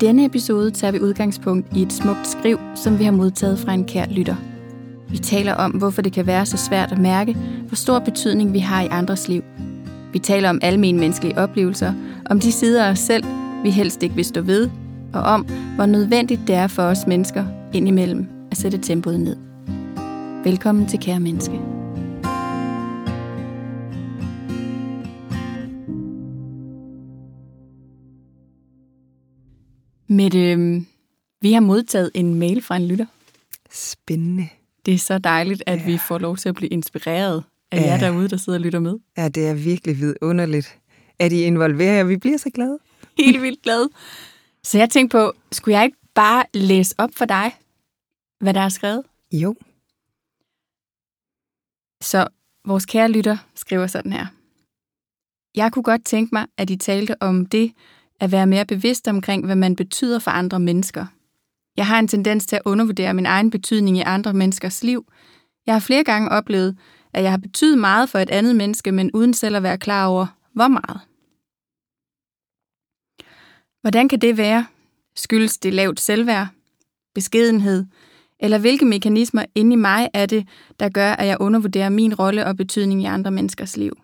denne episode tager vi udgangspunkt i et smukt skriv, som vi har modtaget fra en kær lytter. Vi taler om, hvorfor det kan være så svært at mærke, hvor stor betydning vi har i andres liv. Vi taler om almen menneskelige oplevelser, om de sider af os selv, vi helst ikke vil stå ved, og om, hvor nødvendigt det er for os mennesker indimellem at sætte tempoet ned. Velkommen til Kære Menneske. Mette, vi har modtaget en mail fra en lytter. Spændende. Det er så dejligt, at ja. vi får lov til at blive inspireret af ja. jer derude, der sidder og lytter med. Ja, det er virkelig vidunderligt, at I involverer jer. Vi bliver så glade. Helt vildt glade. Så jeg tænkte på, skulle jeg ikke bare læse op for dig, hvad der er skrevet? Jo. Så vores kære lytter skriver sådan her. Jeg kunne godt tænke mig, at I talte om det at være mere bevidst omkring, hvad man betyder for andre mennesker. Jeg har en tendens til at undervurdere min egen betydning i andre menneskers liv. Jeg har flere gange oplevet, at jeg har betydet meget for et andet menneske, men uden selv at være klar over, hvor meget. Hvordan kan det være? Skyldes det lavt selvværd, beskedenhed, eller hvilke mekanismer inde i mig er det, der gør, at jeg undervurderer min rolle og betydning i andre menneskers liv?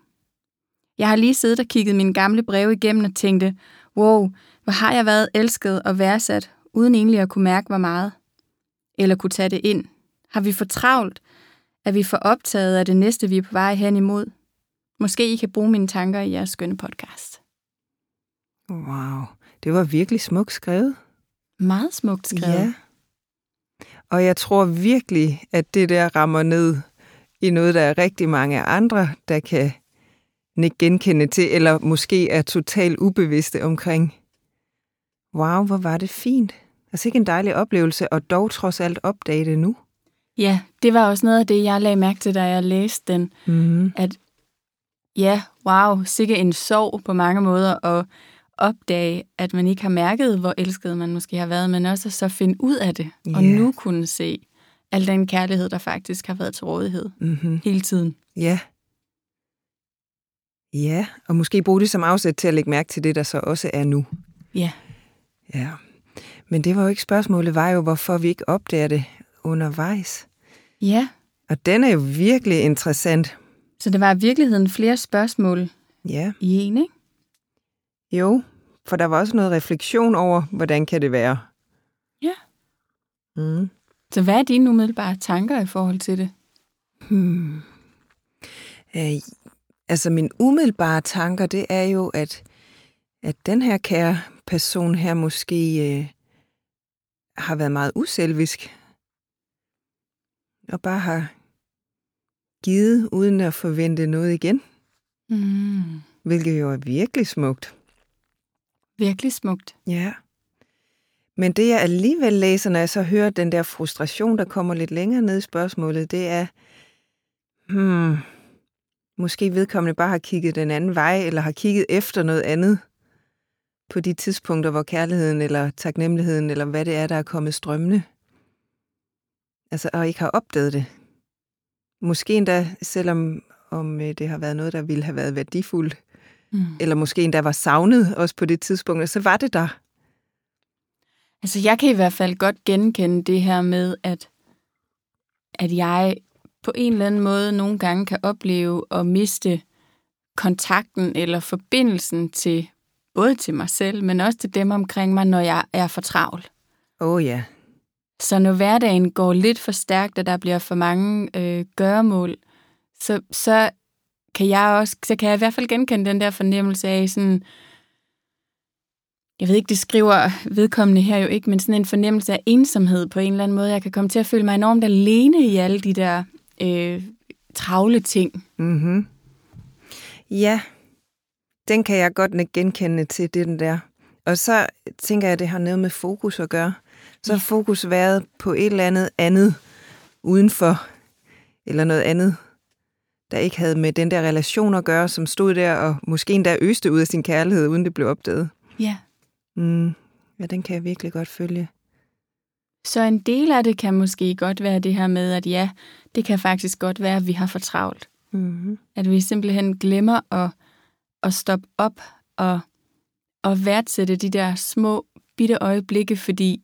Jeg har lige siddet og kigget mine gamle breve igennem og tænkte, wow, hvor har jeg været elsket og værdsat, uden egentlig at kunne mærke, hvor meget? Eller kunne tage det ind? Har vi for travlt? Er vi for optaget af det næste, vi er på vej hen imod? Måske I kan bruge mine tanker i jeres skønne podcast. Wow, det var virkelig smukt skrevet. Meget smukt skrevet. Ja. Og jeg tror virkelig, at det der rammer ned i noget, der er rigtig mange andre, der kan ikke genkende til, eller måske er totalt ubevidste omkring. Wow, hvor var det fint. Altså ikke en dejlig oplevelse, og dog trods alt opdage det nu. Ja, det var også noget af det, jeg lagde mærke til, da jeg læste den. Mm-hmm. At ja, wow, sikkert en sorg på mange måder, at opdage, at man ikke har mærket, hvor elsket man måske har været, men også så finde ud af det, yeah. og nu kunne se al den kærlighed, der faktisk har været til rådighed mm-hmm. hele tiden. Ja. Ja, og måske bruge det som afsæt til at lægge mærke til det, der så også er nu. Ja. Ja. Men det var jo ikke spørgsmålet, var jo, hvorfor vi ikke opdager det undervejs. Ja. Og den er jo virkelig interessant. Så det var i virkeligheden flere spørgsmål ja. i en, ikke? Jo, for der var også noget refleksion over, hvordan kan det være. Ja. Mm. Så hvad er dine umiddelbare tanker i forhold til det? Hmm. Øh, altså min umiddelbare tanker, det er jo, at, at den her kære person her måske øh, har været meget uselvisk. Og bare har givet uden at forvente noget igen. Mm. Hvilket jo er virkelig smukt. Virkelig smukt. Ja. Men det jeg alligevel læser, når jeg så hører den der frustration, der kommer lidt længere ned i spørgsmålet, det er, hmm, måske vedkommende bare har kigget den anden vej, eller har kigget efter noget andet på de tidspunkter, hvor kærligheden eller taknemmeligheden, eller hvad det er, der er kommet strømmende. Altså, og ikke har opdaget det. Måske endda, selvom om øh, det har været noget, der ville have været værdifuldt, mm. eller måske endda var savnet også på det tidspunkt, så var det der. Altså, jeg kan i hvert fald godt genkende det her med, at, at jeg på en eller anden måde nogle gange kan opleve at miste kontakten eller forbindelsen til både til mig selv, men også til dem omkring mig, når jeg er for travl. Åh oh, ja. Så når hverdagen går lidt for stærkt, og der bliver for mange øh, gøremål, så, så kan jeg også, så kan jeg i hvert fald genkende den der fornemmelse af sådan, jeg ved ikke, det skriver vedkommende her jo ikke, men sådan en fornemmelse af ensomhed på en eller anden måde. Jeg kan komme til at føle mig enormt alene i alle de der øh, travle ting. Mm-hmm. Ja, den kan jeg godt genkende til, det den der. Og så tænker jeg, at det har noget med fokus at gøre. Så har ja. fokus været på et eller andet andet udenfor, eller noget andet, der ikke havde med den der relation at gøre, som stod der og måske endda øste ud af sin kærlighed, uden det blev opdaget. Ja. Mm, ja, den kan jeg virkelig godt følge. Så en del af det kan måske godt være det her med, at ja, det kan faktisk godt være, at vi har for travlt. Mm-hmm. At vi simpelthen glemmer at, at stoppe op og, og værdsætte de der små bitte øjeblikke, fordi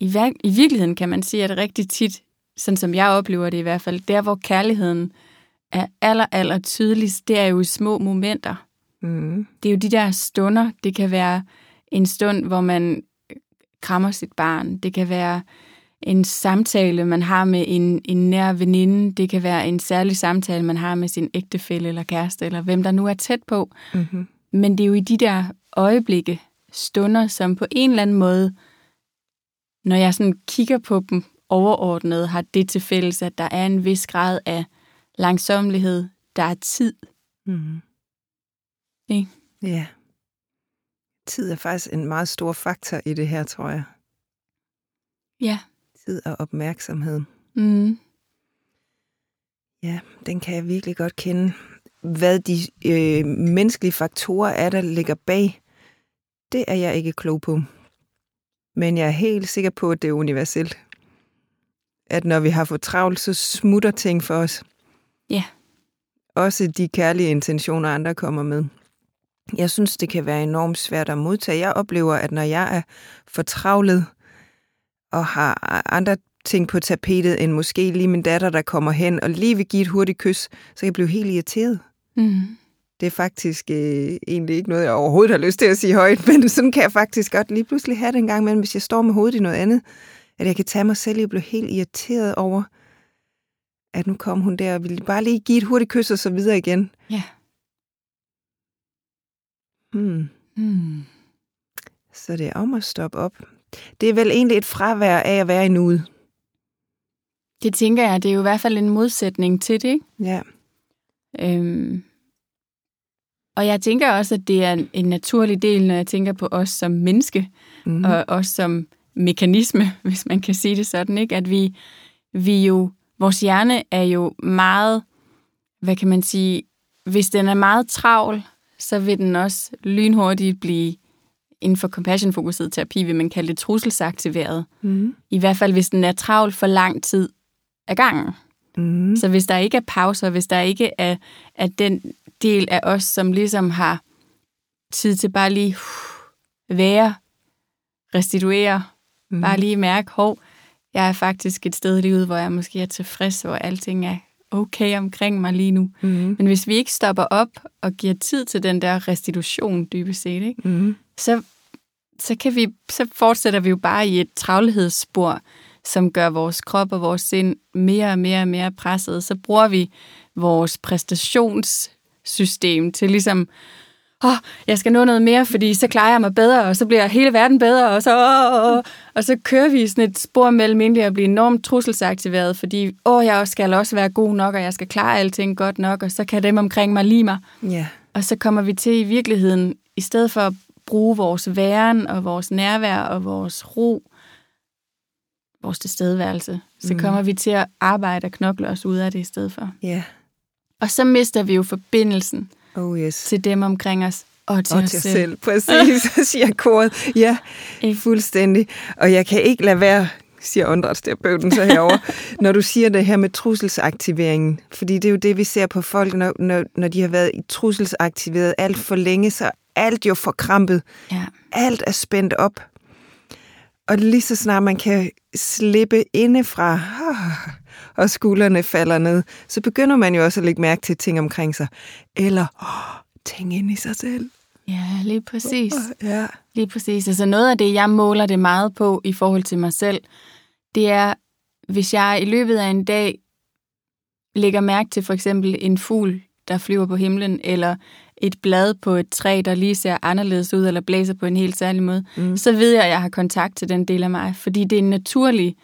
i, i virkeligheden kan man sige, at rigtig tit, sådan som jeg oplever det i hvert fald, der hvor kærligheden er aller, aller tydeligst, det er jo i små momenter. Mm. Det er jo de der stunder. Det kan være en stund, hvor man krammer sit barn. Det kan være en samtale, man har med en, en nær veninde. Det kan være en særlig samtale, man har med sin ægtefælle eller kæreste, eller hvem der nu er tæt på. Mm-hmm. Men det er jo i de der øjeblikke, stunder, som på en eller anden måde, når jeg sådan kigger på dem overordnet, har det til fælles, at der er en vis grad af langsomlighed. Der er tid. Mm. Ikke? Ja. Tid er faktisk en meget stor faktor i det her, tror jeg. Ja. Tid og opmærksomhed. Mm. Ja, den kan jeg virkelig godt kende. Hvad de øh, menneskelige faktorer er, der ligger bag, det er jeg ikke klog på. Men jeg er helt sikker på, at det er universelt. At når vi har fået travlt, så smutter ting for os. Ja. Også de kærlige intentioner, andre kommer med. Jeg synes, det kan være enormt svært at modtage. Jeg oplever, at når jeg er fortravlet og har andre ting på tapetet, end måske lige min datter, der kommer hen og lige vil give et hurtigt kys, så kan jeg blive helt irriteret. Mm. Det er faktisk øh, egentlig ikke noget, jeg overhovedet har lyst til at sige højt, men sådan kan jeg faktisk godt lige pludselig have det en gang, men hvis jeg står med hovedet i noget andet, at jeg kan tage mig selv i at blive helt irriteret over, at nu kom hun der og ville bare lige give et hurtigt kys og så videre igen. Ja. Hmm. Mm. Så det er om at stoppe op. Det er vel egentlig et fravær af at være i nuet. Det tænker jeg, det er jo i hvert fald en modsætning til det, ikke? Ja. Øhm. Og jeg tænker også, at det er en, en naturlig del, når jeg tænker på os som menneske, Mm. mm. og os som mekanisme, hvis man kan sige det sådan, ikke? At vi, vi jo, vores hjerne er jo meget, hvad kan man sige, hvis den er meget travl, så vil den også lynhurtigt blive, inden for compassion-fokuseret terapi, vil man kalde det trusselsaktiveret. Mm. I hvert fald, hvis den er travl for lang tid af gangen. Mm. Så hvis der ikke er pauser, hvis der ikke er, er den del af os, som ligesom har tid til bare lige uh, være, restituere, Mm. mm. bare lige mærke, hov, jeg er faktisk et sted i livet, hvor jeg måske er tilfreds, hvor alting er okay omkring mig lige nu. Mm. Men hvis vi ikke stopper op og giver tid til den der restitution dybest set, ikke? Mm. så, så, kan vi, så fortsætter vi jo bare i et travlhedsspor, som gør vores krop og vores sind mere og mere og mere presset. Så bruger vi vores præstationssystem til ligesom, oh, jeg skal nå noget mere, fordi så klarer jeg mig bedre, og så bliver hele verden bedre, og så, åh, åh, og så kører vi i sådan et spor mellem egentlig at blive enormt trusselsaktiveret, fordi åh, jeg skal også være god nok, og jeg skal klare alting godt nok, og så kan dem omkring mig lide mig. Ja. Og så kommer vi til i virkeligheden, i stedet for at bruge vores væren og vores nærvær og vores ro, vores tilstedeværelse, så Mm. kommer vi til at arbejde og knokle os ud af det i stedet for. Ja. Og så mister vi jo forbindelsen Oh yes. til dem omkring os og til Og os til selv. selv. Præcis, siger koret. Ja, Ikke? fuldstændig. Og jeg kan ikke lade være, siger åndedrætsterapeuten så herover, når du siger det her med trusselsaktiveringen. Fordi det er jo det, vi ser på folk, når, når, når de har været i trusselsaktiveret alt for længe, så alt jo forkrampet. Ja. Alt er spændt op. Og lige så snart man kan slippe indefra, og skuldrene falder ned, så begynder man jo også at lægge mærke til ting omkring sig. Eller oh, ting ind i sig selv. ja, lige præcis. Ja. Lige præcis. Altså noget af det, jeg måler det meget på i forhold til mig selv, det er, hvis jeg i løbet af en dag lægger mærke til for eksempel en fugl, der flyver på himlen, eller et blad på et træ, der lige ser anderledes ud, eller blæser på en helt særlig måde, Mm. så ved jeg, at jeg har kontakt til den del af mig. Fordi det er en naturlig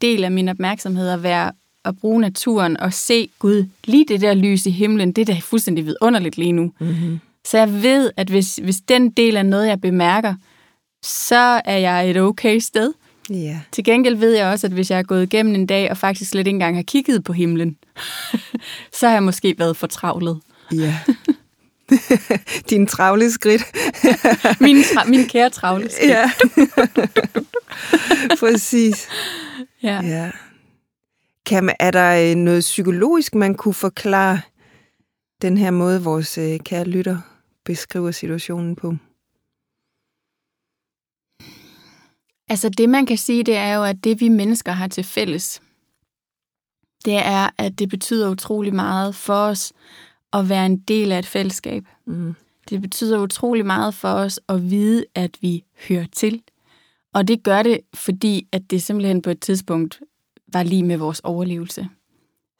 del af min opmærksomhed at være at bruge naturen og se Gud, lige det der lys i himlen, det er da fuldstændig vidunderligt lige nu. Mm-hmm. Så jeg ved, at hvis, hvis den del er noget, jeg bemærker, så er jeg et okay sted. Ja. Til gengæld ved jeg også, at hvis jeg er gået igennem en dag, og faktisk slet ikke engang har kigget på himlen, så har jeg måske været for travlet. Ja. Din travle skridt. Min, tra- min kære travle. skridt. ja. Præcis. ja. Ja. Kan man, er der øh, noget psykologisk, man kunne forklare den her måde, vores øh, kære lytter beskriver situationen på? Altså det, man kan sige, det er jo, at det vi mennesker har til fælles, det er, at det betyder utrolig meget for os at være en del af et fællesskab. Mm. Det betyder utrolig meget for os at vide, at vi hører til. Og det gør det, fordi at det simpelthen på et tidspunkt var lige med vores overlevelse.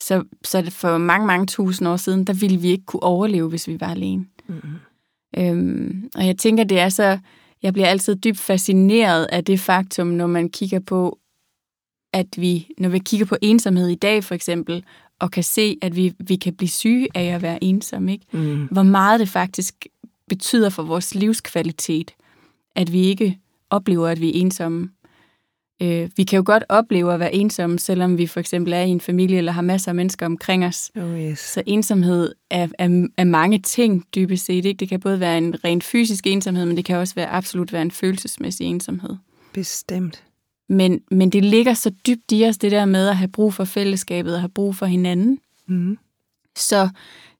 Så, så for mange, mange tusind år siden, der ville vi ikke kunne overleve, hvis vi var alene. Mm. Øhm, og jeg tænker, det er så... Jeg bliver altid dybt fascineret af det faktum, når man kigger på, at vi, når vi kigger på ensomhed i dag for eksempel, og kan se, at vi, vi kan blive syge af at være ensomme, ikke? Mm. hvor meget det faktisk betyder for vores livskvalitet, at vi ikke oplever, at vi er ensomme. Øh, vi kan jo godt opleve at være ensomme, selvom vi for eksempel er i en familie eller har masser af mennesker omkring os. Oh yes. Så ensomhed er, er, er mange ting dybest set. Ikke? Det kan både være en rent fysisk ensomhed, men det kan også være absolut være en følelsesmæssig ensomhed. Bestemt. Men, men det ligger så dybt i os, det der med at have brug for fællesskabet og have brug for hinanden. Mm. Så,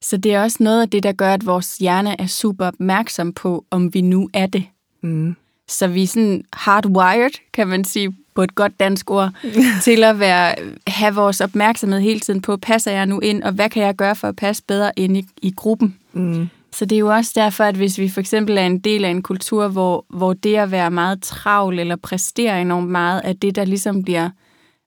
så det er også noget af det, der gør, at vores hjerne er super opmærksom på, om vi nu er det. Mm. Så vi er sådan hardwired, kan man sige på et godt dansk ord, til at være, have vores opmærksomhed hele tiden på, passer jeg nu ind, og hvad kan jeg gøre for at passe bedre ind i, i gruppen? Mm. Så det er jo også derfor, at hvis vi for eksempel er en del af en kultur, hvor, hvor det at være meget travl eller præstere enormt meget, er det, der ligesom bliver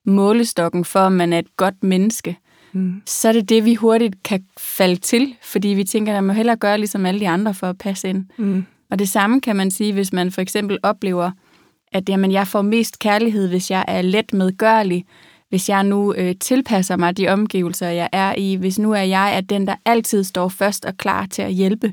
målestokken for, om man er et godt menneske, Mm. så er det det, vi hurtigt kan falde til, fordi vi tænker, at man må hellere gøre ligesom alle de andre for at passe ind. Mm. Og det samme kan man sige, hvis man for eksempel oplever, at jamen, jeg får mest kærlighed, hvis jeg er let medgørlig, hvis jeg nu øh, tilpasser mig de omgivelser, jeg er i, hvis nu er jeg at den, der altid står først og klar til at hjælpe,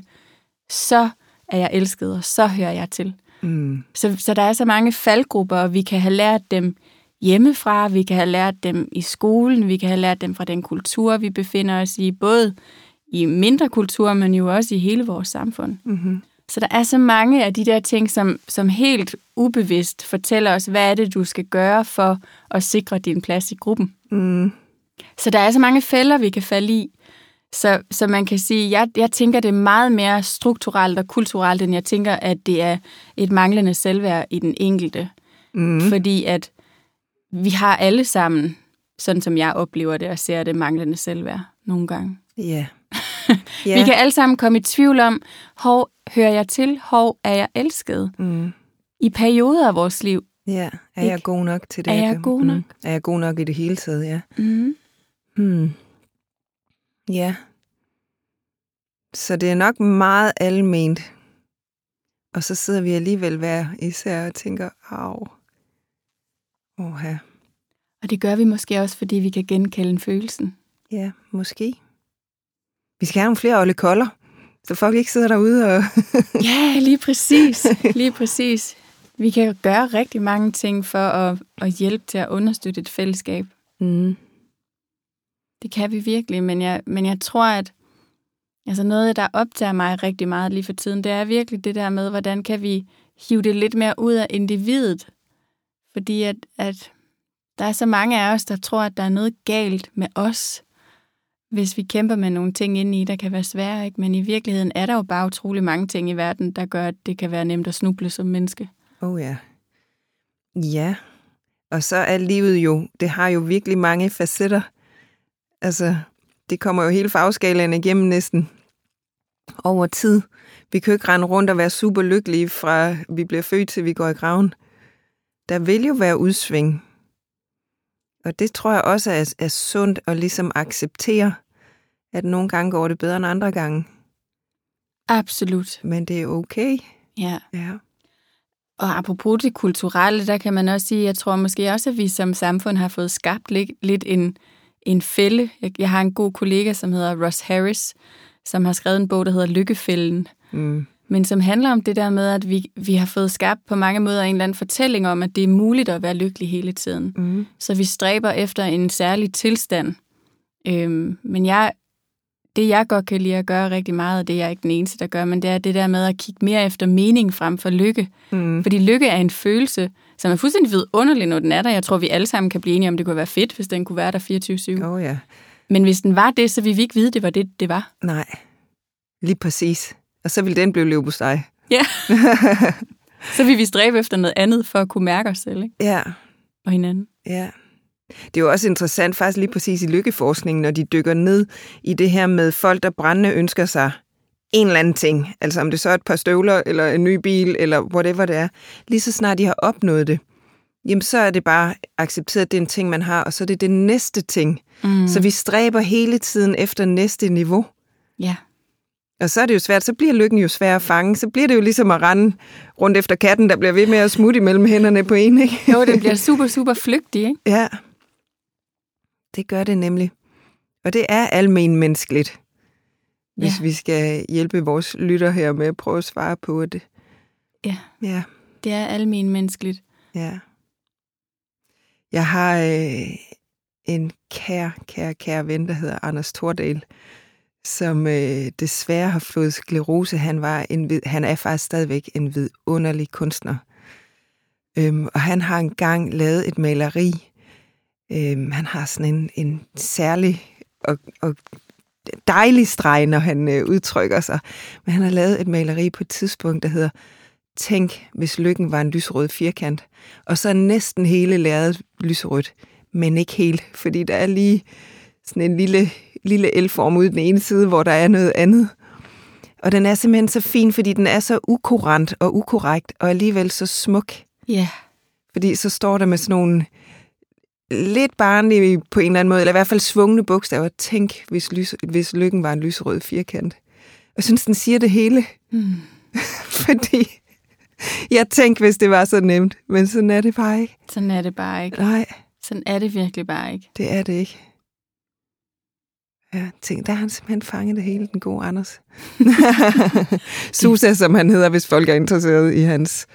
så er jeg elsket, og så hører jeg til. Mm. Så, så der er så mange faldgrupper, og vi kan have lært dem hjemmefra, vi kan have lært dem i skolen, vi kan have lært dem fra den kultur, vi befinder os i, både i mindre kulturer, men jo også i hele vores samfund. Mm-hmm. Så der er så mange af de der ting, som, som helt ubevidst fortæller os, hvad er det, du skal gøre for at sikre din plads i gruppen. Mm. Så der er så mange fælder, vi kan falde i. Så, så man kan sige, jeg, jeg tænker, det er meget mere strukturelt og kulturelt, end jeg tænker, at det er et manglende selvværd i den enkelte. Mm. Fordi at vi har alle sammen, sådan som jeg oplever det og ser det, manglende selvværd nogle gange. Ja. Ja. Vi kan alle sammen komme i tvivl om, hov, hører jeg til? Hov, er jeg elsket? Mm. I perioder af vores liv. Ja, er jeg Ikke? god nok til det? Er jeg god nok? Mm. Er jeg god nok i det hele taget, ja. Mm. Hmm. Ja. Så det er nok meget alment. Og så sidder vi alligevel hver især og tænker, au. Oha. Og det gør vi måske også, fordi vi kan genkalde følelsen. Ja, måske. Vi skal have nogle flere Olle Koller, så folk ikke sidder derude og... Ja, lige præcis. Lige præcis. Vi kan gøre rigtig mange ting for at, at hjælpe til at understøtte et fællesskab. mm. Det kan vi virkelig, men jeg, men jeg tror, at altså noget, der optager mig rigtig meget lige for tiden, det er virkelig det der med, hvordan kan vi hive det lidt mere ud af individet. Fordi at, at der er så mange af os, der tror, at der er noget galt med os, hvis vi kæmper med nogle ting inde i, der kan være svære. Ikke? Men i virkeligheden er der jo bare utrolig mange ting i verden, der gør, at det kan være nemt at snuble som menneske. Oh ja. Ja. Og så er livet jo, det har jo virkelig mange facetter. Altså, det kommer jo hele fagskalaen igennem næsten over tid. Vi kan jo ikke rende rundt og være super lykkelige fra vi bliver født til vi går i graven. Der vil jo være udsving. Og det tror jeg også er, er sundt at ligesom acceptere, at nogle gange går det bedre end andre gange. Absolut. Men det er okay. Ja. Ja. Og apropos det kulturelle, der kan man også sige, jeg tror måske også, at vi som samfund har fået skabt lidt, lidt en, en fælde. Jeg, jeg har en god kollega, som hedder Ross Harris, som har skrevet en bog, der hedder Lykkefælden, Mm. men som handler om det der med, at vi, vi har fået skabt på mange måder en eller anden fortælling om, at det er muligt at være lykkelig hele tiden. Mm. Så vi stræber efter en særlig tilstand. Øhm, men jeg, det jeg godt kan lide at gøre rigtig meget, og det er jeg ikke den eneste, der gør, men det er det der med at kigge mere efter mening frem for lykke. Mm. Fordi lykke er en følelse, som er fuldstændig vidunderlig, når den er der. Jeg tror, vi alle sammen kan blive enige om, det kunne være fedt, hvis den kunne være der 24-7. Åh oh, ja. Men hvis den var det, så ville vi ikke vide, det var det, det var. Nej, lige præcis. Og så vil den blive leverpostej. Ja. Så vil vi stræbe efter noget andet for at kunne mærke os selv ikke? Ja, og hinanden. ja. Det er jo også interessant, faktisk lige præcis i lykkeforskningen, når de dykker ned i det her med folk, der brændende ønsker sig en eller anden ting. Altså om det så er et par støvler, eller en ny bil, eller whatever det er. Lige så snart de har opnået det, jamen så er det bare accepteret, at det er en ting, man har, og så er det det næste ting. Mm. Så vi stræber hele tiden efter næste niveau. Ja. Og så er det jo svært, så bliver lykken jo svær at fange. Så bliver det jo ligesom at rende rundt efter katten, der bliver ved med at smutte imellem hænderne på en, ikke? Jo, det bliver super, super flygtig, ikke? Ja, det gør det nemlig. Og det er almen menneskeligt, hvis Ja. vi skal hjælpe vores lytter her med at prøve at svare på det. Ja. Ja, Det er almen menneskeligt. ja. Jeg har øh, en kær, kær, kær ven, der hedder Anders Tordal, som øh, desværre har fået sklerose. Han, var en, han er faktisk stadigvæk en vidunderlig kunstner. Øhm, og han har engang lavet et maleri. Øhm, han har sådan en, en særlig og, og dejlig streg, når han øh, udtrykker sig. Men han har lavet et maleri på et tidspunkt, der hedder Tænk, hvis lykken var en lyserød firkant. Og så er næsten hele lærredet lyserødt, men ikke helt, fordi der er lige sådan en lille, lille elform ude den ene side, hvor der er noget andet. Og den er simpelthen så fin, fordi den er så ukurant og ukorrekt, og alligevel så smuk. Ja. Fordi så står der med sådan nogle lidt barnlige på en eller anden måde, eller i hvert fald svungne bogstaver. Tænk, hvis, lys, hvis lykken var en lyserød firkant. Jeg synes, den siger det hele. Mm. Fordi jeg tænkte, hvis det var så nemt, men sådan er det bare ikke. Sådan er det bare ikke. Nej, Sådan er det virkelig bare ikke. det er det ikke. Ja, tænk, der har han simpelthen fanget det hele, den gode Anders. Susa, som han hedder, hvis folk er interesseret i hans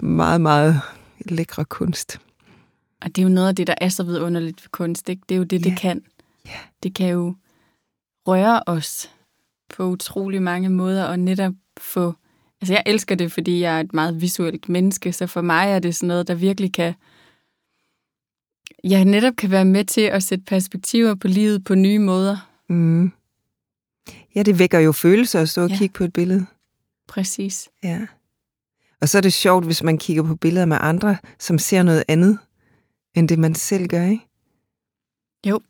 meget, meget lækre kunst. Og det er jo noget af det, der er så vidunderligt ved kunst. Ikke? Det er jo det, det Ja. kan. Ja. Det kan jo røre os på utrolig mange måder, og netop få... Altså, jeg elsker det, fordi jeg er et meget visuelt menneske, så for mig er det sådan noget, der virkelig kan... Jeg netop kan være med til at sætte perspektiver på livet på nye måder. Mm. Ja, det vækker jo følelser at stå og Ja. kigge på et billede. Præcis. Ja. Og så er det sjovt, hvis man kigger på billeder med andre, som ser noget andet, end det man selv gør, ikke? Jo.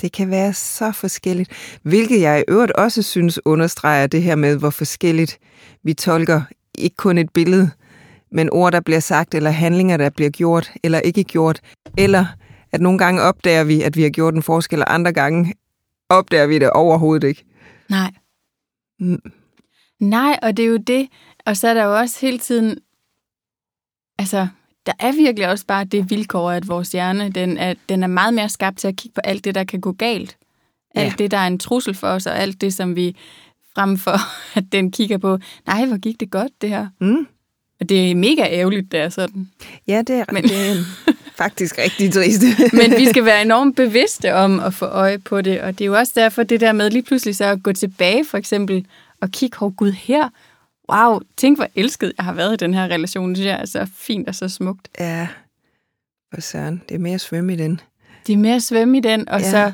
Det kan være så forskelligt, hvilket jeg i øvrigt også synes understreger det her med, hvor forskelligt vi tolker ikke kun et billede, men ord, der bliver sagt, eller handlinger, der bliver gjort, eller ikke gjort, eller at nogle gange opdager vi, at vi har gjort en forskel, og andre gange opdager vi det overhovedet ikke. Nej. Mm. Nej, og det er jo det. Og så er der jo også hele tiden... Altså, der er virkelig også bare det vilkår, at vores hjerne, den er, den er meget mere skabt til at kigge på alt det, der kan gå galt. Alt Ja. det, der er en trussel for os, og alt det, som vi frem for, at den kigger på, nej, hvor gik det godt, det her. Mm. Og det er mega ærgerligt, det er sådan. Ja, det er, Men- det er faktisk rigtig trist. Men vi skal være enormt bevidste om at få øje på det, og det er jo også derfor det der med lige pludselig så at gå tilbage for eksempel og kigge, hov gud her, wow, tænk hvor elsket jeg har været i den her relation, det synes jeg er så fint og så smukt. Ja, for søren. Det er mere at svømme i den. Det er mere at svømme i den, og, Ja. så,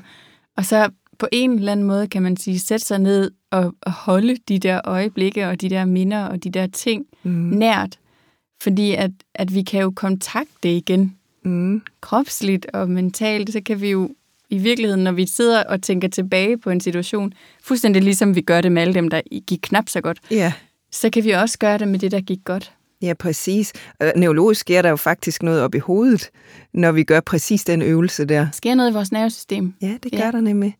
og så på en eller anden måde kan man sige, sætte sig ned og, og holde de der øjeblikke og de der minder og de der ting Mm. nært, fordi at, at vi kan jo kontakte det igen, Mm. kropsligt og mentalt, så kan vi jo i virkeligheden, når vi sidder og tænker tilbage på en situation, fuldstændig ligesom vi gør det med alle dem, der gik knap så godt, Ja. Så kan vi også gøre det med det, der gik godt. ja, præcis. Og neurologisk sker der jo faktisk noget op i hovedet, når vi gør præcis den øvelse der. Der sker noget i vores nervesystem. Ja, det gør ja. der nemlig.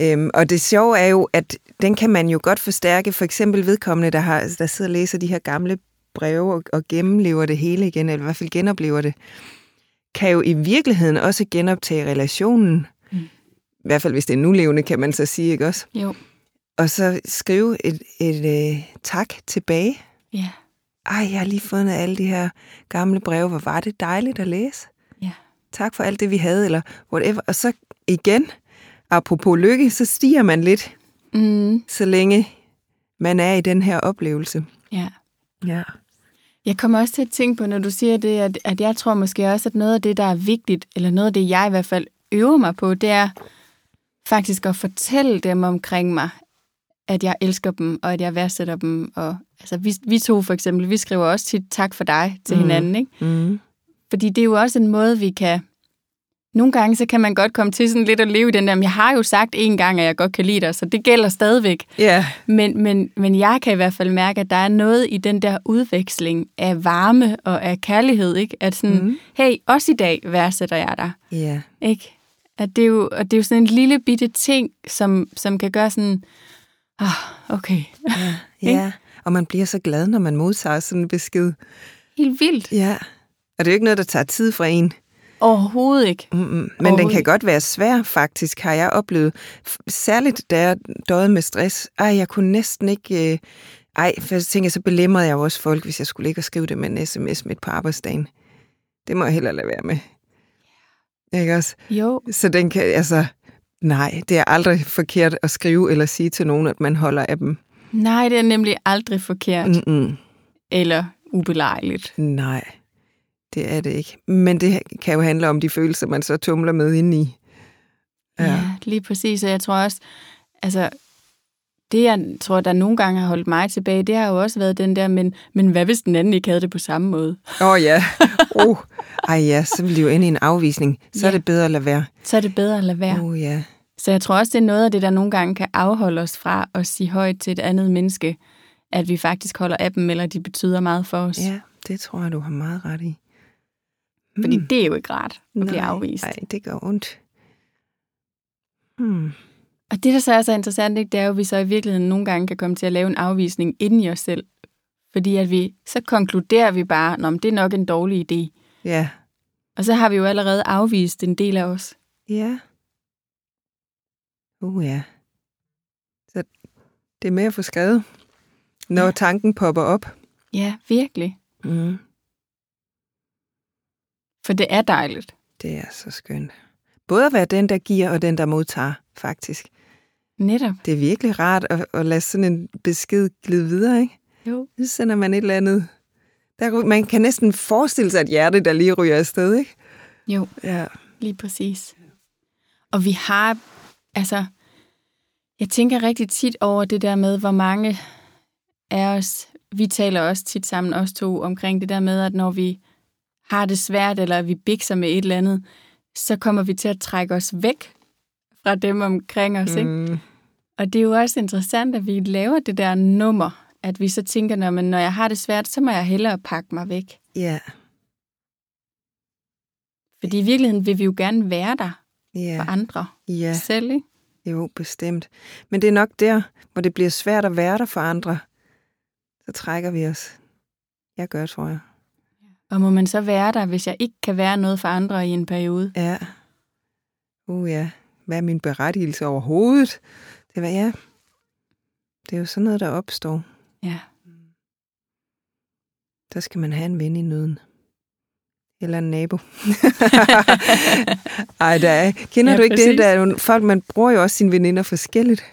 Øhm, og det sjove er jo, at den kan man jo godt forstærke. For eksempel vedkommende, der, har, der sidder og læser de her gamle breve og, og gennemlever det hele igen, eller i hvert fald genoplever det, kan jo i virkeligheden også genoptage relationen. Mm. I hvert fald hvis det er nulevende, kan man så sige, ikke også? Jo. Og så skrive et, et øh, tak tilbage. Ja. Ej, jeg har lige fundet alle de her gamle breve. Hvor var det dejligt at læse. Ja. Tak for alt det, vi havde, eller whatever. Og så igen, apropos lykke, så stiger man lidt, Mm, så længe man er i den her oplevelse. ja. Ja. Jeg kommer også til at tænke på, når du siger det, at, at jeg tror måske også, at noget af det, der er vigtigt, eller noget af det, jeg i hvert fald øver mig på, det er faktisk at fortælle dem omkring mig, at jeg elsker dem, og at jeg værdsætter dem. Og, altså, vi, vi to for eksempel, vi skriver også tit tak for dig til Mm. hinanden, ikke? Mm. Fordi det er jo også en måde, vi kan... Nogle gange, så kan man godt komme til sådan lidt at leve i den der, men jeg har jo sagt en gang, at jeg godt kan lide dig, så det gælder stadigvæk. Ja, Men, men, men jeg kan i hvert fald mærke, at der er noget i den der udveksling af varme og af kærlighed, ikke? At sådan, mm. hey, også i dag værdsætter jeg dig, ja, ikke? At det er jo, og det er jo sådan en lille bitte ting, som, som kan gøre sådan, ah, okay, ja, ja. Og man bliver så glad, når man modtager sådan en besked. helt vildt. Ja. Og det er jo ikke noget, der tager tid fra en. Overhovedet ikke. Mm-mm. Men den Overhovedet kan godt være svær, faktisk, har jeg oplevet. Særligt, da jeg døde med stress. Ej, jeg kunne næsten ikke... Øh... Ej, for så tænker jeg, så belemrede jeg også folk, hvis jeg skulle ligge og skrive det med en sms midt på arbejdsdagen. Det må jeg heller lade være med. Ikke også? Jo, Så den kan, altså... Nej, det er aldrig forkert at skrive eller sige til nogen, at man holder af dem. nej, det er nemlig aldrig forkert Mm-mm. eller ubelejligt. Nej, det er det ikke. Men det kan jo handle om de følelser, man så tumler med indeni. Ja. ja, lige præcis. Og jeg tror også, altså, det jeg tror, der nogle gange har holdt mig tilbage, det har jo også været den der, men, men hvad hvis den anden ikke havde det på samme måde? Åh oh, ja. Oh. Ej ja, så vil det jo ind i en afvisning. Så ja. er det bedre at lade være. Så er det bedre at lade være. Åh oh, ja. Så jeg tror også, det er noget af det, der nogle gange kan afholde os fra at sige højt til et andet menneske, at vi faktisk holder af dem, eller de betyder meget for os. Ja, det tror jeg, du har meget ret i. Fordi Hmm. det er jo ikke rart at blive Nej, afvist. Nej, det gør ondt. Hmm. Og det, der så er så interessant, ikke, det er jo, at vi så i virkeligheden nogle gange kan komme til at lave en afvisning inden i os selv. Fordi at vi, så konkluderer vi bare, at det er nok en dårlig idé. Ja. Og så har vi jo allerede afvist en del af os. Ja. Uh ja. Så det er med at få skrevet, når ja. tanken popper op. Ja, virkelig. Mm. For det er dejligt. Det er så skønt. Både at være den, der giver, og den, der modtager, faktisk. Netop. Det er virkelig rart at, at lade sådan en besked glide videre, ikke? Jo. Så sender man et eller andet... Der, man kan næsten forestille sig et hjerte, der lige ryger afsted, ikke? Jo, Ja. lige præcis. Og vi har, altså, jeg tænker rigtig tit over det der med, hvor mange af os, vi taler også tit sammen, os to, omkring det der med, at når vi har det svært, eller vi bikser med et eller andet, så kommer vi til at trække os væk fra dem omkring os, ikke? Mm, Og det er jo også interessant, at vi laver det der nummer, at vi så tænker, når, man, når jeg har det svært, så må jeg hellere pakke mig væk. ja. Fordi i virkeligheden vil vi jo gerne være der Ja. for andre ja. selv, ikke? Jo, bestemt. Men det er nok der, hvor det bliver svært at være der for andre. Så trækker vi os. Jeg gør, tror jeg. Og må man så være der, hvis jeg ikke kan være noget for andre i en periode? Ja. Uh ja. Hvad er min berettigelse overhovedet? Det var ja. Det er jo sådan noget, der opstår. Ja. Der skal man have en ven i nøden. Eller en nabo. Ej, der er, kender Ja, du ikke præcis. det? Der er jo folk, man bruger jo også sine veninder forskelligt.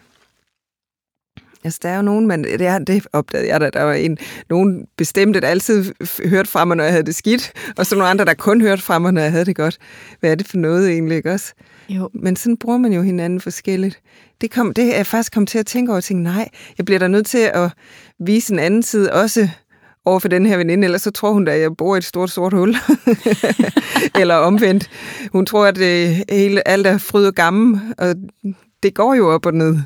Altså, der er jo nogen, man, det, er, det opdagede jeg, da der var en, nogen bestemte, der altid hørte fra mig, når jeg havde det skidt, og så nogle andre, der kun hørte fra mig, når jeg havde det godt. Hvad er det for noget egentlig, ikke også? Jo, Men sådan bruger man jo hinanden forskelligt. Det, kom, det er jeg faktisk kommet til at tænke over, og tænke, nej, jeg bliver da nødt til at vise en anden side også over for den her veninde, ellers så tror hun da, at jeg bor i et stort sort hul. Eller omvendt. Hun tror, at det hele, alt er fryd og gammel, og det går jo op og ned.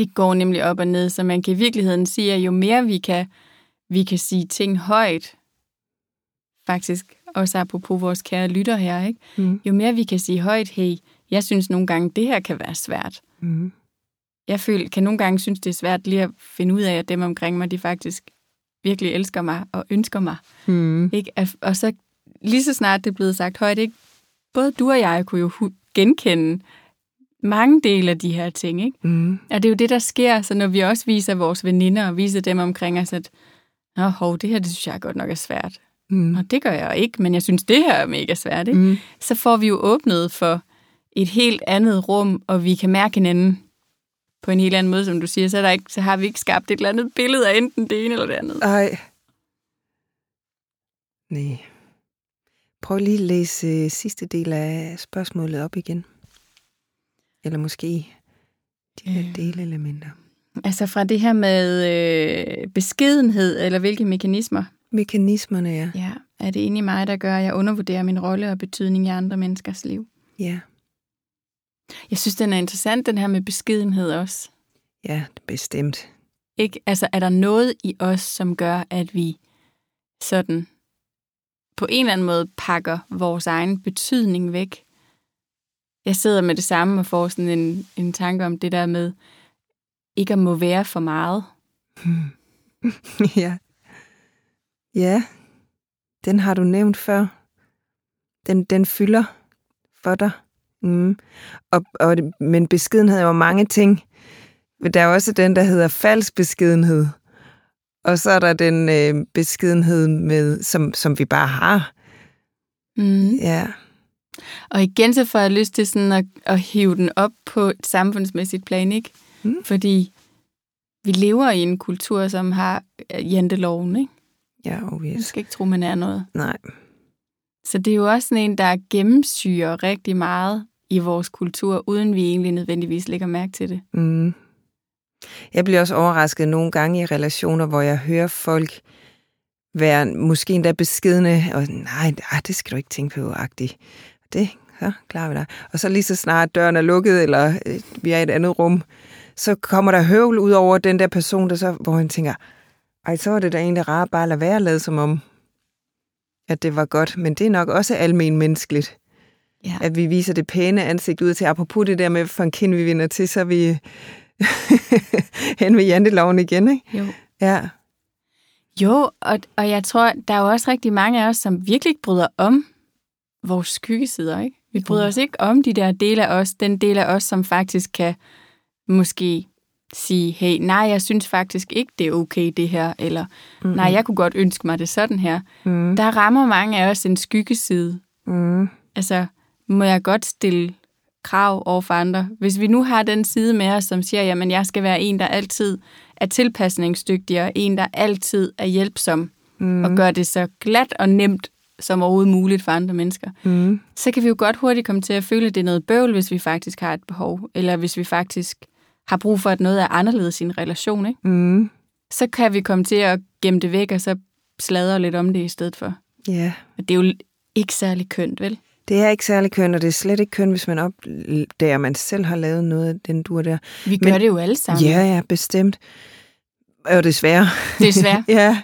Det går nemlig op og ned, så man kan i virkeligheden sige, at jo mere vi kan, vi kan sige ting højt, faktisk også apropos vores kære lytter her, ikke? Mm. jo mere vi kan sige højt, hey, jeg synes nogle gange, det her kan være svært. Mm. Jeg føler, kan nogle gange synes, det er svært lige at finde ud af, at dem omkring mig, de faktisk virkelig elsker mig og ønsker mig. Mm. Ikke? Og så lige så snart det er blevet sagt højt, ikke? både du og jeg kunne jo genkende mange dele af de her ting. Ikke? Mm. Og det er jo det, der sker, så når vi også viser vores veninder og viser dem omkring os, at Nå, hov, det her, det synes jeg godt nok er svært. Mm. Og det gør jeg ikke, men jeg synes, det her er mega svært. Ikke? Mm. Så får vi jo åbnet for et helt andet rum, og vi kan mærke hinanden på en helt anden måde, som du siger. Så, er der ikke, så har vi ikke skabt et eller andet billede af enten det ene eller det andet. Ej. Nej. Prøv lige at læse øh, sidste del af spørgsmålet op igen. Eller måske de her Øh. delelementer. Altså fra det her med øh, beskedenhed, eller hvilke mekanismer? Mekanismerne, ja. Ja, er det inde i mig, der gør, at jeg undervurderer min rolle og betydning i andre menneskers liv? Ja, Jeg synes, den er interessant, den her med beskedenhed også. ja, bestemt. Ikke? Altså, er der noget i os, som gør, at vi sådan på en eller anden måde pakker vores egen betydning væk? Jeg sidder med det samme og får sådan en, en tanke om det der med ikke at må være for meget. ja. Ja, den har du nævnt før. Den, den fylder for dig. Mm. Og, og, men beskedenhed er jo mange ting. Der er også den, der hedder falsk beskedenhed. Og så er der den øh, beskedenhed, med, som, som vi bare har. Mm. Ja, Og igen så får jeg lyst til sådan at, at hive den op på et samfundsmæssigt plan, ikke? Mm. Fordi vi lever i en kultur, som har øh, janteloven, ikke? ja oh Man skal ikke tro, man er noget. Nej. Så det er jo også sådan en, der gennemsyrer rigtig meget i vores kultur, uden vi egentlig nødvendigvis lægger mærke til det. Mm. Jeg bliver også overrasket nogle gange i relationer, hvor jeg hører folk være måske endda beskedende, og nej, nej det skal du ikke tænke på, agtigt. Det, så klarer vi dig. Og så lige så snart døren er lukket, eller øh, vi er i et andet rum, så kommer der høvl ud over den der person, der så, hvor han tænker, ej, så var det da egentlig rart bare at lade være at lade som om, at det var godt. Men det er nok også almen menneskeligt, Ja. at vi viser det pæne ansigt ud til. Apropos det der med, for en kind vi vinder til, så er vi hen ved janteloven igen, ikke? Jo. Ja. Jo, og, og jeg tror, der er jo også rigtig mange af os, som virkelig ikke bryder om vores skyggesider, ikke? Vi bryder os ikke om de der dele af os, den del af os, som faktisk kan måske sige, hey, nej, jeg synes faktisk ikke, det er okay det her, eller mm-hmm. nej, jeg kunne godt ønske mig det sådan her. Mm. Der rammer mange af os en skyggeside. Mm. Altså, må jeg godt stille krav over for andre? Hvis vi nu har den side med os, som siger, jamen jeg skal være en, der altid er tilpasningsdygtig, og en, der altid er hjælpsom, mm. og gør det så glat og nemt som overhovedet muligt for andre mennesker, Mm. så kan vi jo godt hurtigt komme til at føle, at det er noget bøvl, hvis vi faktisk har et behov, eller hvis vi faktisk har brug for, at noget er anderledes i en relation, ikke? Mm. så kan vi komme til at gemme det væk, og så sladre lidt om det i stedet for. Ja. Og det er jo ikke særlig kønt, vel? Det er ikke særlig køn, og det er slet ikke køn, hvis man opdager, at man selv har lavet noget af den dur der. Vi gør Men- det jo alle sammen. Ja, ja, bestemt. Og desværre. Desværre. ja.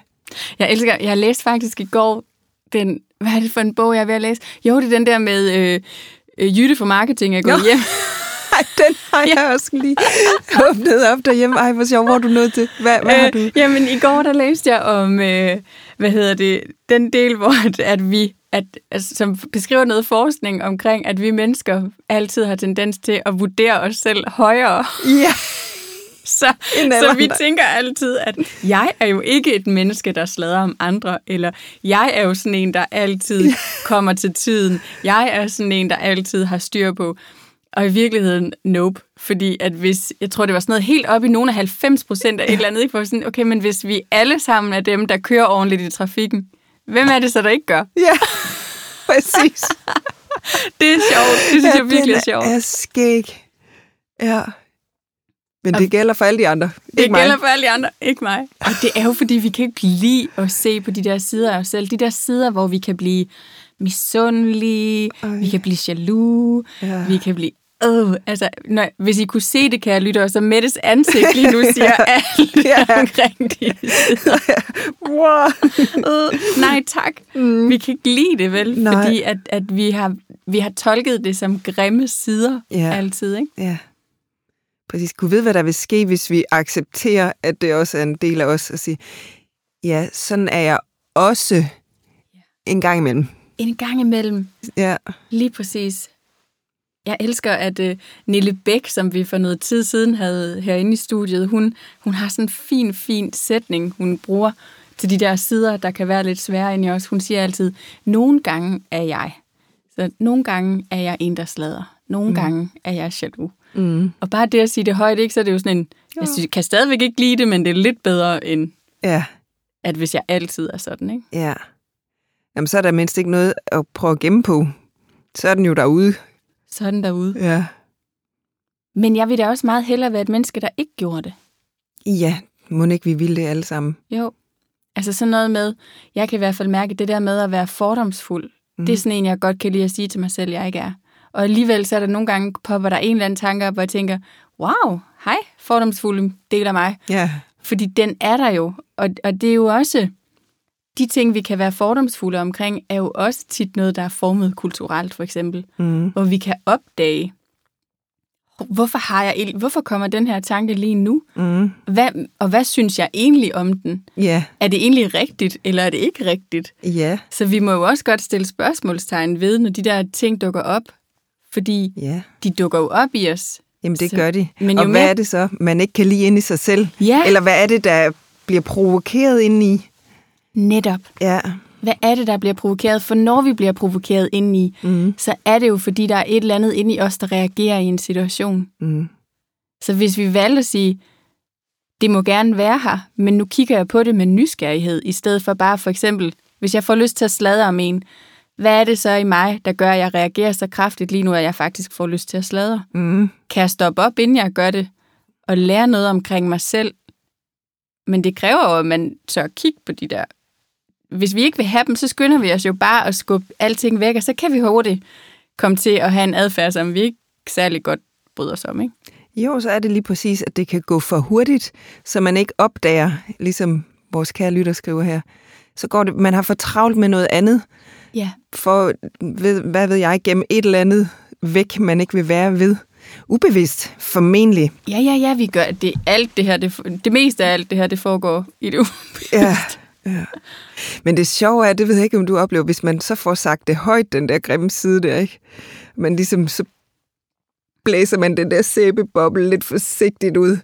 Jeg elsker, jeg læste faktisk i går den, hvad er det for en bog, jeg er ved at læse? Jo, det er den der med øh, øh, Jytte for marketing er gået hjem. Ej, den har jeg også lige åbnet op derhjemme. Ej, hvor sjov, hvor du nået til? Hvad, hvad har du? Øh, jamen, i går der læste jeg om, øh, hvad hedder det, den del, hvor at, at vi, at, altså, som beskriver noget forskning omkring, at vi mennesker altid har tendens til at vurdere os selv højere. Ja. Så, så vi tænker altid, at jeg er jo ikke et menneske, der slader om andre, eller jeg er jo sådan en, der altid kommer til tiden. Jeg er sådan en, der altid har styr på. Og i virkeligheden, nope. Fordi at hvis, jeg tror, det var sådan noget helt op i nogle af 90 procent af et eller andet, ikke? For sådan, okay, men hvis vi alle sammen er dem, der kører ordentligt i trafikken, hvem er det så, der ikke gør? Ja, præcis. Det er sjovt. Det synes ja, jeg virkelig er sjovt. er skæg. Ja. Men det gælder for alle de andre. Det Ikke mig. gælder for alle de andre, ikke mig. Og det er jo, fordi vi kan ikke lide at se på de der sider af os selv. De der sider, hvor vi kan blive misundelige, Ej. vi kan blive jaloux, Ja. vi kan blive... Øh, altså, når, hvis I kunne se det, kære lytter, så Mettes ansigt lige nu siger alt Ja. omkring de sider. wow. Øh, nej, tak. Mm. Vi kan ikke lide det, vel? Nej. Fordi at, at vi, har, vi har tolket det som grimme sider Ja. altid, ikke? Ja. Præcis. Kunne vide, hvad der vil ske, hvis vi accepterer, at det også er en del af os, og sige, ja, sådan er jeg også en gang imellem. En gang imellem Ja. Lige præcis. Jeg elsker, at uh, Nille Bæk, som vi for noget tid siden havde herinde i studiet, hun, hun har sådan en fin, fin sætning, hun bruger til de der sider, der kan være lidt svære ind i os. Hun siger altid, nogle gange er jeg. Så nogle gange er jeg en, der slader. Nogle mm. gange er jeg jaloux. Mm. Og bare det at sige det højt, ikke, så er det jo sådan en, jeg synes, jeg kan stadigvæk ikke lide det, men det er lidt bedre, end Ja. at hvis jeg altid er sådan, ikke? Ja. Jamen, så er der mindst ikke noget at prøve at gemme på. Så er den jo derude. Sådan derude. Ja. Men jeg vil da også meget hellere være et menneske, der ikke gjorde det. Ja, må ikke vi ville det alle sammen? Jo. Altså sådan noget med, jeg kan i hvert fald mærke, det der med at være fordomsfuld, mm. det er sådan en, jeg godt kan lide at sige til mig selv, jeg ikke er. Og alligevel så er der nogle gange, popper der en eller anden tanke op, hvor jeg tænker, wow, hej, fordomsfulde del af mig. Ja. Fordi den er der jo. Og, og det er jo også, de ting, vi kan være fordomsfulde omkring, er jo også tit noget, der er formet kulturelt, for eksempel. Mm. Hvor vi kan opdage, hvorfor, har jeg, hvorfor kommer den her tanke lige nu? Mm. Hvad, og hvad synes jeg egentlig om den? Ja, Er det egentlig rigtigt, eller er det ikke rigtigt? ja, Så vi må jo også godt stille spørgsmålstegn ved, når de der ting dukker op. Fordi ja. de dukker jo op i os. Jamen det Så- gør de. men og hvad mere- er det så, man ikke kan lide ind i sig selv? Ja, Eller hvad er det, der bliver provokeret ind i? netop. Ja. Hvad er det, der bliver provokeret? For når vi bliver provokeret indeni, Mm. så er det jo, fordi der er et eller andet inde i os, der reagerer i en situation. Mm. Så hvis vi valgte at sige, det må gerne være her, men nu kigger jeg på det med nysgerrighed, i stedet for bare for eksempel, hvis jeg får lyst til at sladre om en, hvad er det så i mig, der gør, at jeg reagerer så kraftigt lige nu, at jeg faktisk får lyst til at sladre? Mm. Kan jeg stoppe op, inden jeg gør det, og lære noget omkring mig selv? Men det kræver jo, at man tør kigge på de der... Hvis vi ikke vil have dem, så skynder vi os jo bare at skubbe alting væk, og så kan vi hurtigt komme til at have en adfærd, som vi ikke særlig godt bryder os om, ikke? Jo, så er det lige præcis, at det kan gå for hurtigt, så man ikke opdager, ligesom vores kære lytter skriver her, så går det, man har for travlt med noget andet, Ja. for, ved, hvad ved jeg, gennem et eller andet væk, man ikke vil være ved. Ubevidst, formentlig. Ja, ja, ja, vi gør det. Alt det her, det, det meste af alt det her, det foregår i det Ja, ja. Men det sjove er, det ved jeg ikke, om du oplever, hvis man så får sagt det højt, den der grimme side der, ikke? Man ligesom, så blæser man den der sæbeboble lidt forsigtigt ud,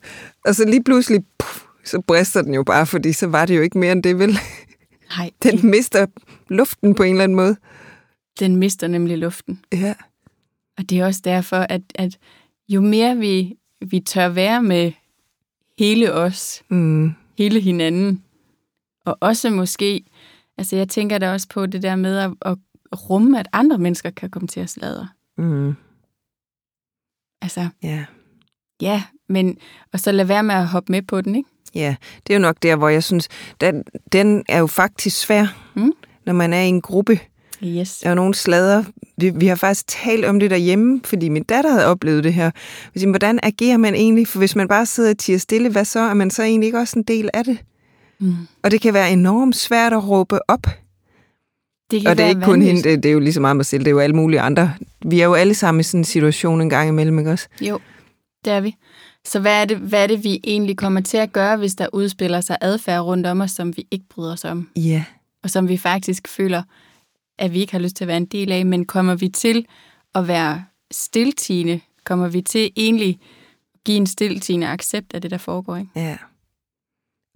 og så lige pludselig, puff, så brister den jo bare, fordi så var det jo ikke mere end det, vel? Nej, Den mister luften på en eller anden måde. den mister nemlig luften. Ja. Og det er også derfor, at, at jo mere vi, vi tør være med hele os, Mm. hele hinanden, og også måske, altså jeg tænker da også på det der med at, at rumme, at andre mennesker kan komme til at sladre. Mm. Altså, Ja. ja, men, og så lade være med at hoppe med på den, ikke? Ja, det er jo nok der, hvor jeg synes, den, den er jo faktisk svær, Mm. når man er i en gruppe. Yes. Der er jo nogle slader. Vi, vi har faktisk talt om det derhjemme, fordi min datter havde oplevet det her. Jeg siger, hvordan agerer man egentlig? For hvis man bare sidder og tiger stille, hvad så? Er man så egentlig ikke også en del af det? Mm. Og det kan være enormt svært at råbe op. Det kan Og det er ikke kun hende, det, det er jo lige så meget mig selv, det er jo alle mulige andre. Vi er jo alle sammen i sådan en situation en gang imellem, ikke også? Jo, det er vi. Så hvad er, det, hvad er det, vi egentlig kommer til at gøre, hvis der udspiller sig adfærd rundt om os, som vi ikke bryder os om, Ja. og som vi faktisk føler, at vi ikke har lyst til at være en del af, men kommer vi til at være stiltigende? Kommer vi til egentlig at give en stiltigende accept af det, der foregår? Ikke? Ja.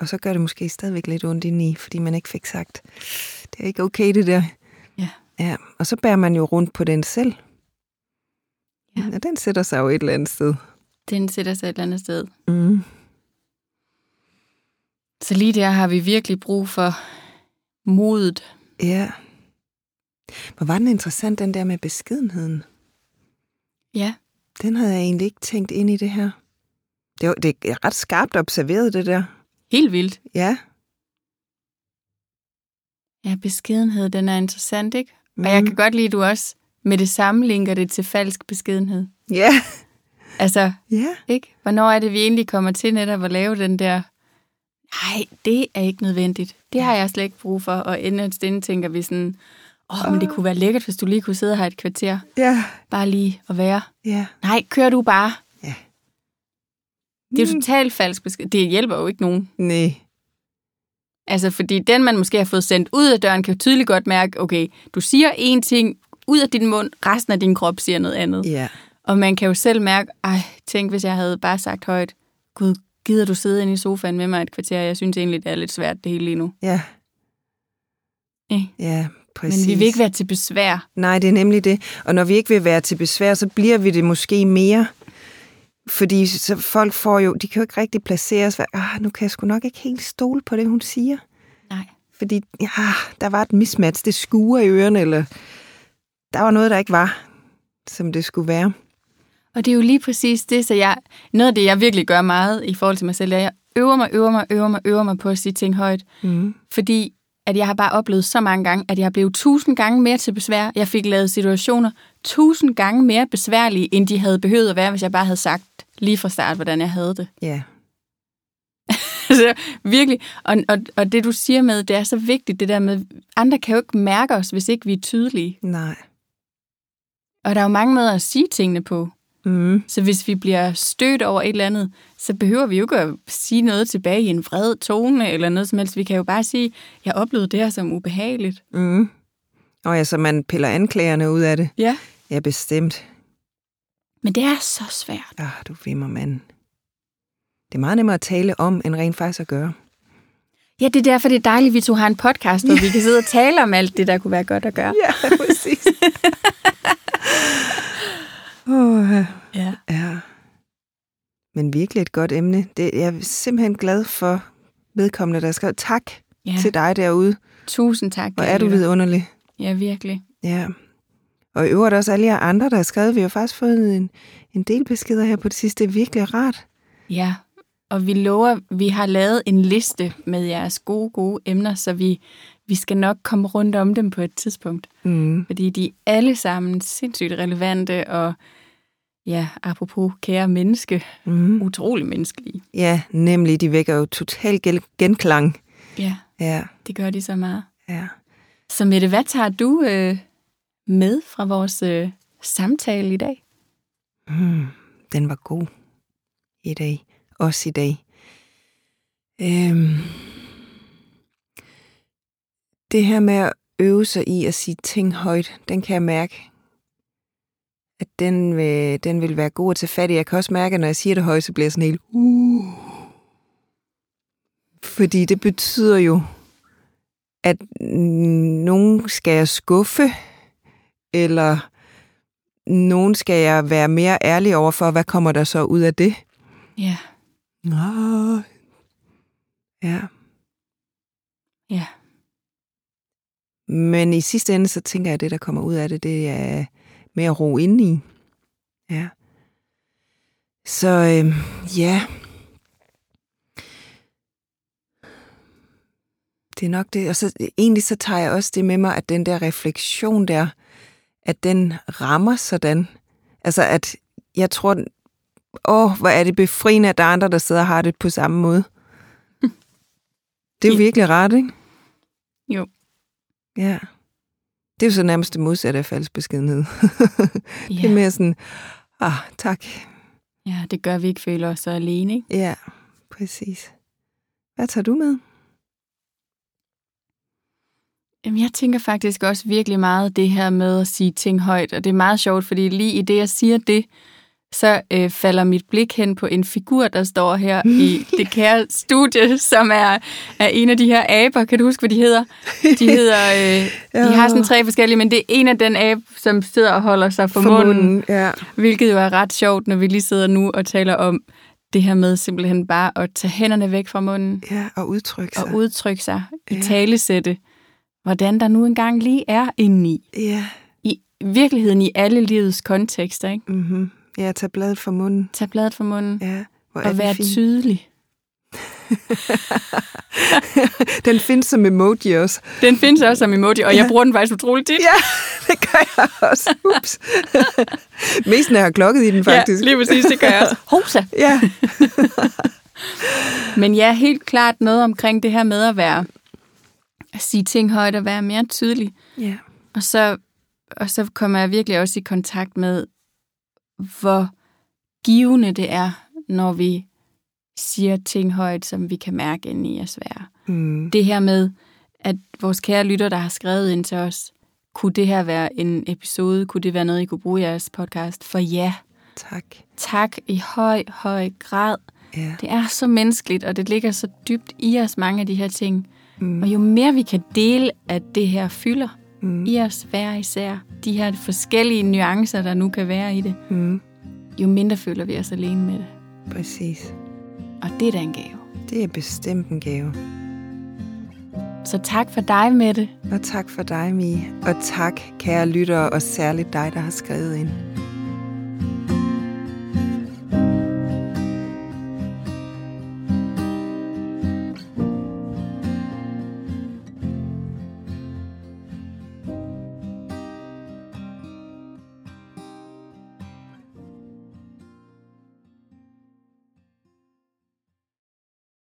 Og så gør det måske stadigvæk lidt ondt indeni, fordi man ikke fik sagt, det er ikke okay det der. Ja. Ja, og så bærer man jo rundt på den selv. Ja. Og den sætter sig jo et eller andet sted. Den sætter sig et eller andet sted. Mm. Så lige der har vi virkelig brug for modet. Ja. Hvor var den interessant, den der med beskedenheden. Ja, Den havde jeg egentlig ikke tænkt ind i det her. Det, var, det er ret skarpt observeret, det der. helt vildt. Ja. Ja, beskedenhed, den er interessant, ikke? Mm. Og jeg kan godt lide, at du også med det samme linker det til falsk beskedenhed. Ja. Altså, Ja. ikke? Hvornår er det, vi egentlig kommer til netop at lave den der, nej, det er ikke nødvendigt. Det har jeg slet ikke brug for. Og inderst inde tænker vi sådan, åh, men det kunne være lækkert, hvis du lige kunne sidde her et kvarter. Ja. Bare lige at være. Ja. Nej, kør du bare. Ja. Det er jo Mm. totalt falsk besked. Det hjælper jo ikke nogen. Nej. Altså, fordi den, man måske har fået sendt ud af døren, kan jo tydeligt godt mærke, okay, du siger én ting ud af din mund, resten af din krop siger noget andet. Ja. Og man kan jo selv mærke, ej, tænk, hvis jeg havde bare sagt højt, Gud, gider du sidde inde i sofaen med mig et kvarter? Jeg synes egentlig, det er lidt svært det hele lige nu. Ja. Eh. Ja, præcis. Men vi vil ikke være til besvær. Nej, det er nemlig det. Og når vi ikke vil være til besvær, så bliver vi det måske mere. Fordi så folk får jo, de kan jo ikke rigtig placere os. Ah, nu kan jeg sgu nok ikke helt stole på det, hun siger. Nej. Fordi ja, der var et mismatch, det skuer i ørerne, eller der var noget, der ikke var, som det skulle være. Og det er jo lige præcis det, så jeg, noget af det, jeg virkelig gør meget i forhold til mig selv, er, at jeg øver mig, øver mig, øver mig, øver mig på at sige ting højt. Mm. Fordi at jeg har bare oplevet så mange gange, at jeg blev tusind gange mere til besvær. Jeg fik lavet situationer tusind gange mere besværlige, end de havde behøvet at være, hvis jeg bare havde sagt lige fra start, hvordan jeg havde det. Ja. altså, virkelig. Og, og, og det, du siger med, det er så vigtigt, det der med, andre kan jo ikke mærke os, hvis ikke vi er tydelige. Nej. Og der er jo mange måder at sige tingene på. Mm. Så hvis vi bliver stødt over et eller andet, så behøver vi jo ikke at sige noget tilbage i en vred tone eller noget som helst. Vi kan jo bare sige, jeg oplevede det her som ubehageligt. Mm. Og ja, så man piller anklagerne ud af det. Ja. Ja, bestemt. Men det er så svært. Ah, du vimmer, mand. Det er meget nemmere at tale om, end rent faktisk at gøre. Ja, det er derfor, det er dejligt, at vi to har en podcast, hvor vi kan sidde og tale om alt det, der kunne være godt at gøre. Ja, præcis. oh, Ja. ja. Men virkelig et godt emne. Det, jeg er simpelthen glad for vedkommende, der skrev tak ja. til dig derude. Tusind tak. Hvor er du vidunderlig. Ja, virkelig. Ja. Og i øvrigt også alle jer andre, der har skrevet. Vi har faktisk fået en, en del beskeder her på det sidste. Det er virkelig rart. Ja, og vi lover, vi har lavet en liste med jeres gode, gode emner, så vi, vi skal nok komme rundt om dem på et tidspunkt. Mm. Fordi de er alle sammen sindssygt relevante, og ja, apropos kære menneske, Mm. utrolig menneskelige. Ja, nemlig. De vækker jo total genklang. Ja, Ja, det gør de så meget. ja. Så Mette, hvad tager du øh, med fra vores øh, samtale i dag? Mm, den var god i dag. Også i dag. Øhm, det her med at øve sig i at sige ting højt, den kan jeg mærke, at den vil, den vil være god at tage fat i. Jeg kan også mærke, at når jeg siger det højt, så bliver jeg sådan helt... Uh. Fordi det betyder jo, at nogen skal jeg skuffe, eller nogen skal jeg være mere ærlig over for, hvad kommer der så ud af det? Ja, Nå. Ja. ja, Men i sidste ende, så tænker jeg, at det, der kommer ud af det, det er mere ro ind i. Ja. Så øh, ja. Det er nok det. Og så egentlig så tager jeg også det med mig, at den der refleksion der, at den rammer sådan. Altså at jeg tror, åh, hvor er det befriende, at der er andre, der sidder og har det på samme måde. Det er jo virkelig rart, ikke? Jo. Ja. Det er jo så nærmest det modsatte af falsbeskedenhed. det er ja. mere sådan, ah, tak. ja, det gør, at vi ikke føler os så alene, ikke? Ja, præcis. Hvad tager du med? Jamen, jeg tænker faktisk også virkelig meget det her med at sige ting højt, og det er meget sjovt, fordi lige i det, jeg siger det, så øh, falder mit blik hen på en figur, der står her i det kære studie, som er, er en af de her aber. Kan du huske, hvad de hedder? De hedder, øh, de har sådan tre forskellige, men det er en af den abe, som sidder og holder sig for, for munden, ja. hvilket jo er ret sjovt, når vi lige sidder nu og taler om det her med simpelthen bare at tage hænderne væk fra munden Ja, og udtrykke sig. og udtrykke sig, i Ja. talesætte, hvordan der nu engang lige er indeni. Ja. I virkeligheden i alle livets kontekster, ikke? Mm-hmm. Ja, tag bladet fra munden. Tag bladet fra munden Ja, hvor er og være fint. tydelig. Den findes som emoji også. Den findes også som emoji, og jeg bruger den faktisk utroligt tit. Ja, det gør jeg også. Ups. Mest når jeg har klokket i den, faktisk. Ja, lige præcis, det gør jeg også. Hosa! Ja. Men ja, helt klart noget omkring det her med at være at sige ting højt og være mere tydelig. ja. Og så, og så kommer jeg virkelig også i kontakt med, hvor givende det er, når vi siger ting højt, som vi kan mærke inde i os være. Mm. Det her med, at vores kære lytter, der har skrevet ind til os, kunne det her være en episode? Kunne det være noget, I kunne bruge i jeres podcast? For ja, Tak. tak i høj, høj grad. Ja. Det er så menneskeligt, og det ligger så dybt i os, mange af de her ting. Mm. Og jo mere vi kan dele, at det her fylder Mm. i os hver især, de her forskellige nuancer, der nu kan være i det, Mm. jo mindre føler vi os alene med det. Præcis. Og det er da en gave. Det er bestemt en gave. Så tak for dig, Mette. Og tak for dig, Mie. Og tak, kære lyttere, og særligt dig, der har skrevet ind.